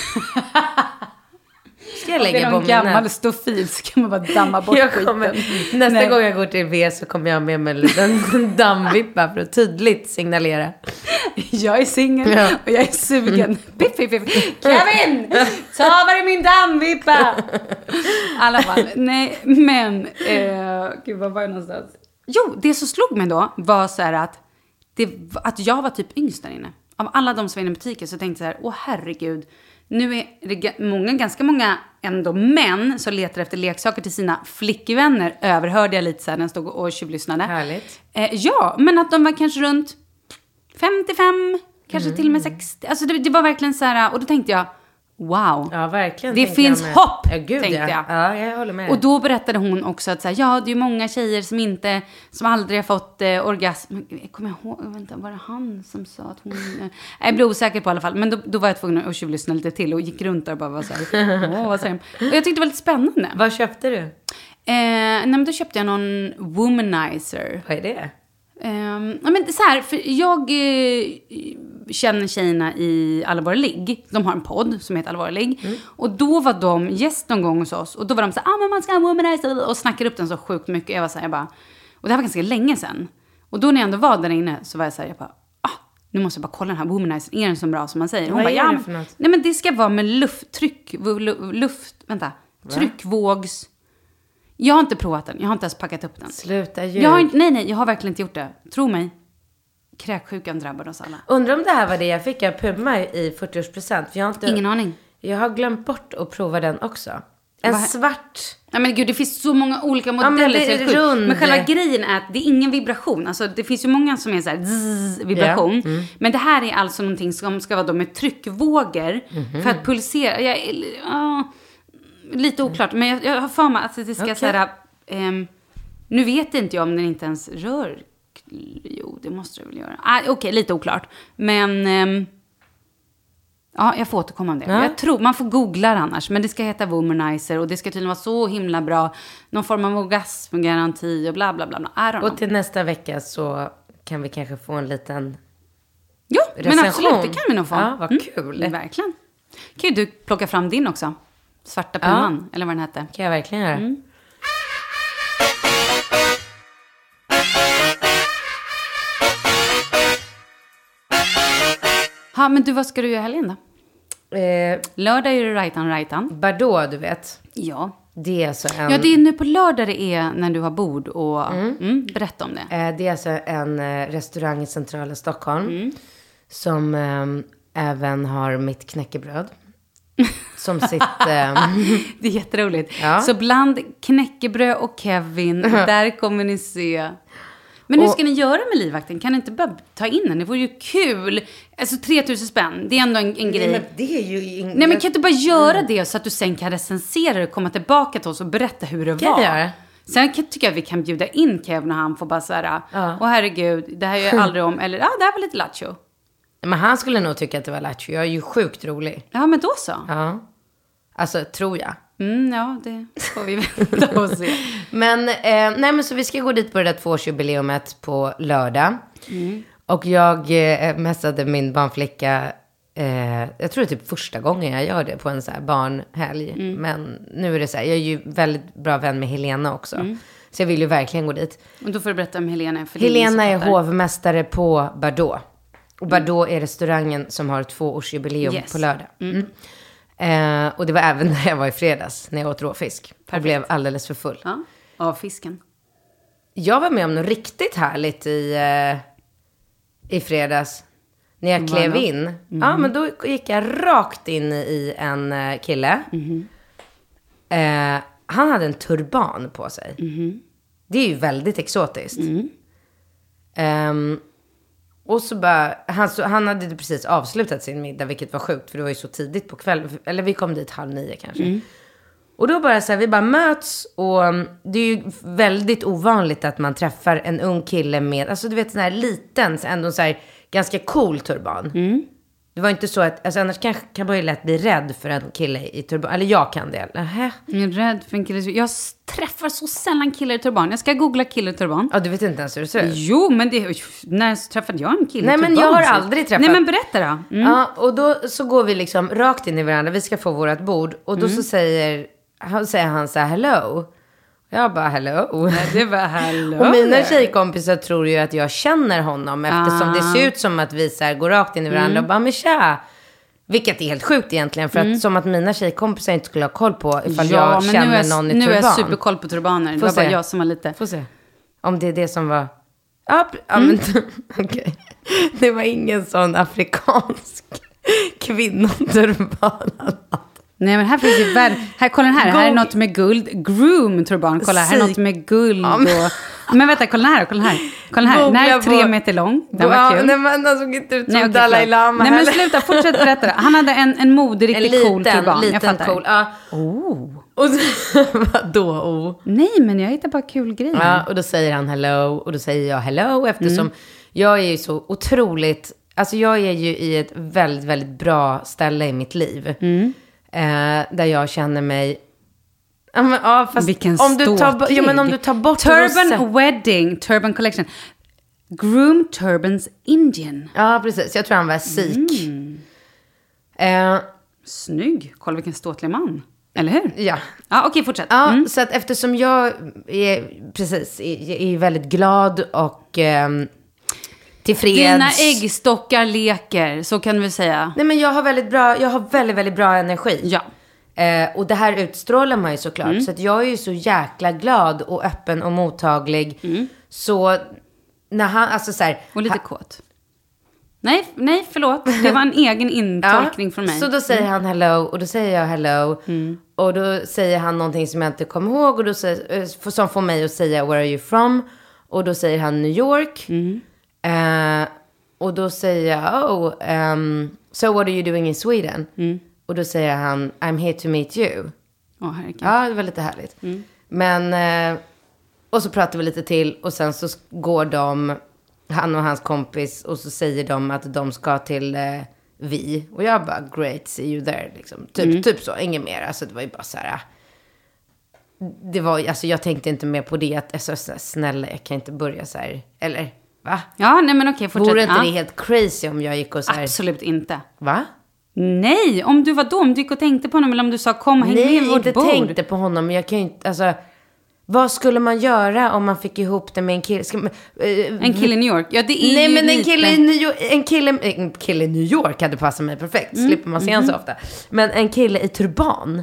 Ska jag Om det lägga är på någon gammal stofil så kan man bara damma bort Jag kommer, skiten. nästa Nej. gång jag går till V så kommer jag med mig en liten dammvippa för att tydligt signalera. Jag är singel Ja. och jag är sugen. Piff, piff, piff. Kevin! Ta var är min dammvippa? I alla fall, nej, men... Eh, gud, var var jag någonstans? Jo, det som slog mig då var så här att, det, att jag var typ yngst där inne. Av alla de som var inne i butiken så tänkte jag så här, åh herregud. Nu är det ga- många, ganska många ändå män som letar efter leksaker till sina flickvänner. Överhörde jag lite så här när jag stod och tjuvlyssnade. Härligt. Eh, ja, men att de var kanske runt 55, kanske till och med 60. Alltså det, det var verkligen så här, och då tänkte jag, wow. Ja, verkligen. Det finns jag hopp, ja, gud, tänkte ja. jag. Ja, jag håller med. Och då berättade hon också att så här, ja, det är många tjejer som inte, som aldrig har fått eh, orgasm. Jag kommer ihåg, vänta, var det han som sa att hon... Eh, jag blir osäker på i alla fall, men då, då var jag tvungen att tjuvlyssna lite till och gick runt där och bara var så här, åh, vad säger? Och jag tyckte det var lite spännande. Vad köpte du? Eh, nej, men då köpte jag någon womanizer. Vad är det? Ja, men så här, för jag eh, känner tjejerna i Allvar ligg. De har en podd som heter Allvar ligg. Mm. Och då var de gäst någon gång hos oss. Och då var de så här, ah, men man ska ha womanizer och snackade upp den så sjukt mycket. Jag var så här, jag bara, och det här var ganska länge sedan. Och då när jag ändå var där inne så var jag så här, jag bara, ah, nu måste jag bara kolla den här womanizern. Är den så bra som man säger? Hon Vad bara, är ja, det för något? Nej men det ska vara med luft, tryck, luft, vänta, tryckvågs... Jag har inte provat den, jag har inte ens packat upp den. Sluta ljug. Jag har inte, nej, nej, jag har verkligen inte gjort det. Tro mig. Kräksjukan drabbar oss alla. Undrar om det här var det jag fick av Puma i 40-årspresent. För jag har inte... Ingen aning. Jag har glömt bort att prova den också. En Vad- svart. Nej men gud, det finns så många olika men modeller. det så är helt sjukt. rund. Men själva grejen är att det är ingen vibration. Alltså det finns ju många som är så här zzz, vibration. Mm. Men det här är alltså någonting som ska vara då med tryckvågor. Mhm. För att pulsera. Jag, är- ja, lite oklart. Men jag, jag har för mig att det ska så här... ehm, nu vet inte jag om den inte ens rör... Jo, det måste det väl göra. Ah, Okej, lite oklart. Men... ehm, Ja, jag får återkomma om det. Ja. Jag tror, man får googla det annars, men det ska heta womanizer och det ska tydligen vara så himla bra. Någon form av orgasmgaranti och bla bla bla. bla. Och till nästa vecka så kan vi kanske få en liten... Jo, men absolut, det kan vi nog få. Ja, vad kul. Mm, verkligen. Kan ju du plocka fram din också. Svarta Puman, eller vad den hette. kan jag verkligen göra. Mm. Ja, men du, vad ska du göra i helgen då? Eh, Lördag är det Rajtan Rajtan. Bardot, du vet. Ja. Det är alltså en, Ja, det är nu på lördag det är när du har bord och... Mm. berätta om det. eh, det är alltså en eh, restaurang i centrala Stockholm. Mm. Som eh, även har mitt knäckebröd. Som sitt... Eh, Det är jätteroligt. Ja. Så bland knäckebröd och Kevin, där kommer ni se. Men hur ska ni göra med livvakten? Kan ni inte bara ta in den? Det vore ju kul. Alltså 3000 spänn, det är ändå en, en grej. men det är ju... ing- Nej men kan du inte bara göra det så att du sen kan recensera det och komma tillbaka till oss och berätta hur det Kan var? jag? Sen kan, tycker jag vi kan bjuda in Kevin och han får bara såhär, åh herregud, det här gör jag aldrig om, eller ja, det här var lite lattjo. Men han skulle nog tycka att det var lattjo. Jag är ju sjukt rolig. Ja, men då så. Ja. Alltså, tror jag. Mm, ja, det får vi vänta och se. Men, eh, nej men så vi ska gå dit på det där tvåårsjubileumet på lördag. Och jag eh, messade min barnflicka, eh, jag tror det är typ första gången jag gör det på en så här barnhelg. Men nu är det så här, jag är ju väldigt bra vän med Helena också. Så jag vill ju verkligen gå dit. Och då får du berätta om Helena. För Helena är fattar. hovmästare på Bardot. Och Bardot är restaurangen som har tvåårsjubileum Yes. på lördag. Mm. Eh, och det var även när jag var i fredags, när jag åt råfisk. Och blev alldeles för full. Ja, av fisken. Jag var med om något riktigt härligt i, eh, i fredags. När jag klev in. Ja, men då gick jag rakt in i en eh, kille. Eh, han hade en turban på sig. Det är ju väldigt exotiskt. Ehm, och så bara, han, så, han hade precis avslutat sin middag, vilket var sjukt, för det var ju så tidigt på kvällen. Eller vi kom dit halv nio kanske. Och då bara så här, vi bara möts och um, det är ju väldigt ovanligt att man träffar en ung kille med, alltså du vet sån här liten, så ändå så här ganska cool turban. Det var inte så att, alltså annars kanske kan man ju lätt bli rädd för en kille i turban, eller jag kan det. Nähä. Jag är rädd för en kille. Jag träffar så sällan killar i turban. Jag ska googla kille i turban. Ja, du vet inte ens hur det ser ut. Jo, men det, när träffade jag en kille Nej, i men turban? jag har aldrig träffat- Nej, men berätta då. Mm. Ja, och då så går vi liksom rakt in i varandra. Vi ska få vårt bord. Och då Mm. så säger han, säger han så här, hello. Jag bara, hello. Det var hallå Och mina tjejkompisar tror ju att jag känner honom eftersom det Ah. ser ut som att vi så här går rakt in i varandra Mm. och bara, men tja. Vilket är helt sjukt egentligen, för att som att mina tjejkompisar inte skulle ha koll på ifall jag men känner nu är, någon i nu turban. är jag superkoll på turbaner. Det Får var bara jag som var lite... Får se. Om det är det som var... Ja, ja Mm. men okej. Det var ingen sån afrikansk kvinnoturban. Nej men här finns ju värld... Här, kolla den här. Här är Go- något med guld. Groom turban. Kolla, här är något med guld och... men- vänta, kolla den här. Kolla den här. Kolla här. Den här är tre meter lång. Den var kul. Nej, men han såg inte ut som Dalai. Lama Nej men sluta, fortsätt berätta. Han hade en, en modig, riktigt cool liten, turban. jag liten fattar. cool. Ja. Oh. Och så, vadå? Oh. Nej, men jag hittar bara kul grejer. Ja, och då säger han hello och då säger jag hello eftersom Mm. jag är ju så otroligt, alltså jag är ju i ett väldigt, väldigt bra ställe i mitt liv. Mm. Eh, där jag känner mig, ja, men, ja fast Vilken om du, tar, ja, men om du tar bort Turban rosett- Wedding, Turban Collection. Groom Turbans Indian. Ja, precis. Jag tror han var sikh. Mm. Eh, Snygg. Kolla vilken ståtlig man. Eller hur? ja. Ja, okej, fortsätt. Ja, Mm. så att eftersom jag är, precis, är, är väldigt glad och ehm, tillfreds. Dina äggstockar leker, så kan vi säga. Nej men jag har väldigt bra, jag har väldigt, väldigt bra energi. Ja. Eh, och det här utstrålar man ju såklart. Mm. Så att jag är ju så jäkla glad och öppen och mottaglig. Så när han, alltså så här. Mm. Och lite kåt. Nej, nej, förlåt. Det var en egen intolkning från mig. Mm. Så då säger han hello och då säger jag hello. Och då säger han någonting som jag inte kommer ihåg och då säger, eh, som får mig att säga where are you from? Och då säger han New York. Mm. Eh, och då säger jag oh, um, so what are you doing in Sweden? Mm. Och då säger han I'm here to meet you. Åh, herregud. Ja, det var lite härligt. Men, eh, och så pratar vi lite till och sen så går de, han och hans kompis, och så säger de att de ska till eh, vi. Och jag bara, great, see you there. Liksom. Typ, typ så, inget mer. Alltså det var ju bara så här. Det var, alltså jag tänkte inte mer på det. Att, alltså, snälla, jag kan inte börja så här. Eller, va? Ja, nej men okej, fortsätt. Vore inte ja. det helt crazy om jag gick och så här, Absolut inte. va? Nej, om du var då, om du gick och tänkte på honom eller om du sa kom häng med Nej, vid vårt inte bord. tänkte på honom. Men jag kan ju inte, alltså. Vad skulle man göra om man fick ihop det med en kille? Man, eh, En kille i New York. Ja, det är Nej ju men en kille, i New York, en, kille, en kille i New York hade passat mig perfekt. Mm, Slipper man se mhm. honom så ofta. Men en kille i turban.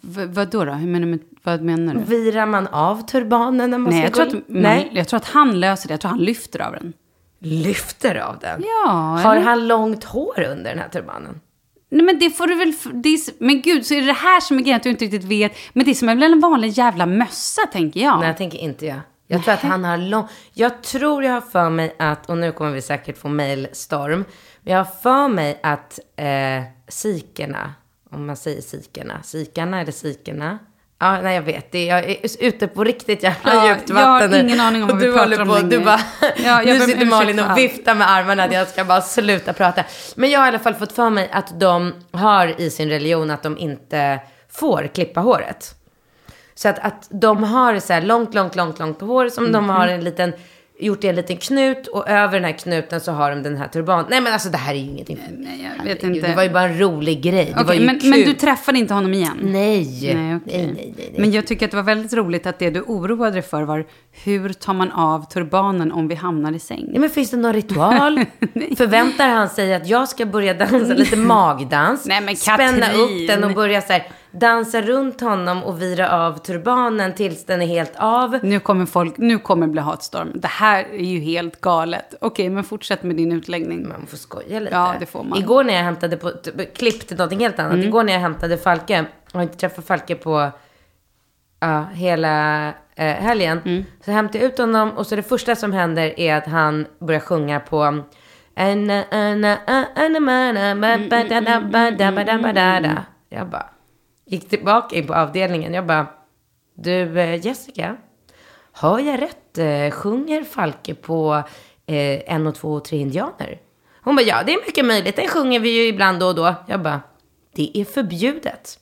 V- vad då, då? Hur menar, du- vad menar du? Virar man av turbanen när man Nej, ska jag tror, gå att, man, jag tror att han löser det. Jag tror han lyfter av den. Lyfter av den? Ja, Har eller? han långt hår under den här turbanen? Nej, men det får du väl... Det är, men gud, så är det det här som är grejen att du inte riktigt vet. Men det är som är väl en vanlig jävla mössa, tänker jag. Nej, jag tänker inte jag. Jag tror att han har lång... Jag tror jag har för mig att, och nu kommer vi säkert få mailstorm, men jag har för mig att eh, sikerna, om man säger sikerna, sikarna eller sikerna? Ja, nej jag vet. Det, jag är ute på riktigt jävla Ja, djupt jag har vatten ingen aning om vad vi pratar om på, längre. Du bara, Ja, jag nu sitter Malin och viftar med armarna att jag ska bara sluta prata. Men jag har i alla fall fått för mig att de har i sin religion att de inte får klippa håret. Så att, att de har så här långt, långt, långt, långt hår som de har en liten, gjort en liten knut och över den här knuten så har de den här turban. Nej men alltså det här är ju ingenting. Nej, jag vet Herregud, inte. Det var ju bara en rolig grej. Det var ju men, kul. men du träffade inte honom igen? Nej. Nej, Nej, okej. nej, nej, nej. Men jag tycker att det var väldigt roligt att det du oroade dig för var hur tar man av turbanen om vi hamnar i säng? Ja, men finns det någon ritual? Förväntar han sig att jag ska börja dansa lite magdans? Nej, men Spänna Katrin. upp den och börja så här dansa runt honom och vira av turbanen tills den är helt av. Nu kommer folk, nu kommer det bli hatstorm. Det här är ju helt galet. Okej, men fortsätt med din utläggning. Man får skoja lite. Ja, det får man. Igår när jag hämtade på, klipp till någonting helt annat. Mm. Igår när jag hämtade Falke, har inte träffat Falke på ja, hela eh, helgen. Mm. Så hämtade jag ut honom och så det första som händer är att han börjar sjunga på. Jag bara gick tillbaka in på avdelningen. Jag bara, du eh, Jessica, har jag rätt? Eh, Sjunger Falke på eh, en och två och tre indianer? Hon bara, ja det är mycket möjligt. Den sjunger vi ju ibland då och då. Jag bara, det är förbjudet.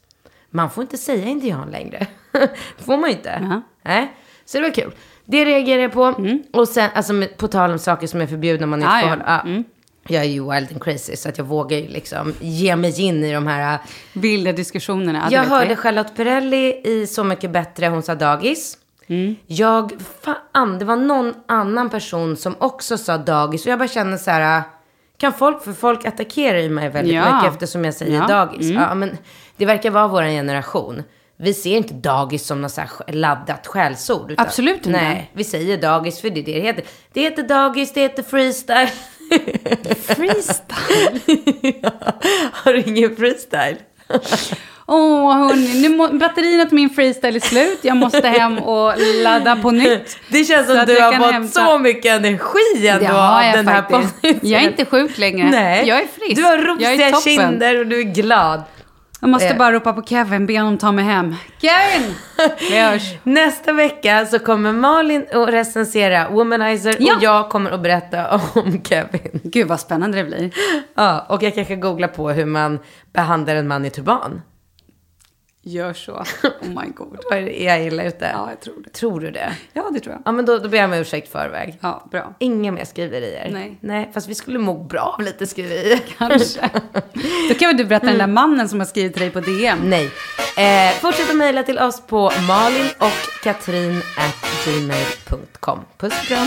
Man får inte säga indian längre. får man ju inte. Ja. Nej. Så det var kul. Det reagerar jag på. Och sen, alltså på tal om saker som är förbjudna man inte Ah, får ja. hålla. Ja. Jag är ju wild and crazy så att jag vågar ju liksom ge mig in i de här Vilda diskussionerna. ja, det jag hörde vi. Charlotte Perrelli i Så mycket bättre, hon sa dagis. Mm. Jag, fan, det var någon annan person som också sa dagis. Och jag bara känner så här, kan folk, för folk attackerar ju mig väldigt Ja. mycket eftersom jag säger Ja. dagis. Mm. Ja, men det verkar vara vår generation. Vi ser inte dagis som något så laddat skällsord. Absolut inte. Nej, vi säger dagis för det är det det heter. Det heter dagis, det heter freestyle. Freestyle? Har du ingen freestyle? Åh, hörni, nu må, batterierna till min freestyle är slut. Jag måste hem och ladda på nytt. Det känns som att du har fått hämta- så mycket energi ändå av jag den här faktiskt. podden. Jag är inte sjuk längre. Nej. Jag är frisk. Du har rosiga kinder och du är glad. Jag måste Eh. bara ropa på Kevin, be honom ta mig hem. Kevin! Vi hörs. Nästa vecka så kommer Malin att recensera Womanizer Ja. och jag kommer att berätta om Kevin. Gud vad spännande det blir. Ja, och jag kanske googlar på hur man behandlar en man i turban. Gör så. Oh my god. Är jag illa ute. Ja, jag tror det. Tror du det? Ja, det tror jag. Ja, men då, då ber jag om ursäkt förväg. Ja, bra. Inga mer skriverier. Nej. Nej, fast vi skulle må bra av lite skriverier. Kanske. Då kan väl du berätta den där mannen som har skrivit till dig på DM. Nej. Eh, fortsätt att mejla till oss på malin och katrin at gmail.com. Puss och kram.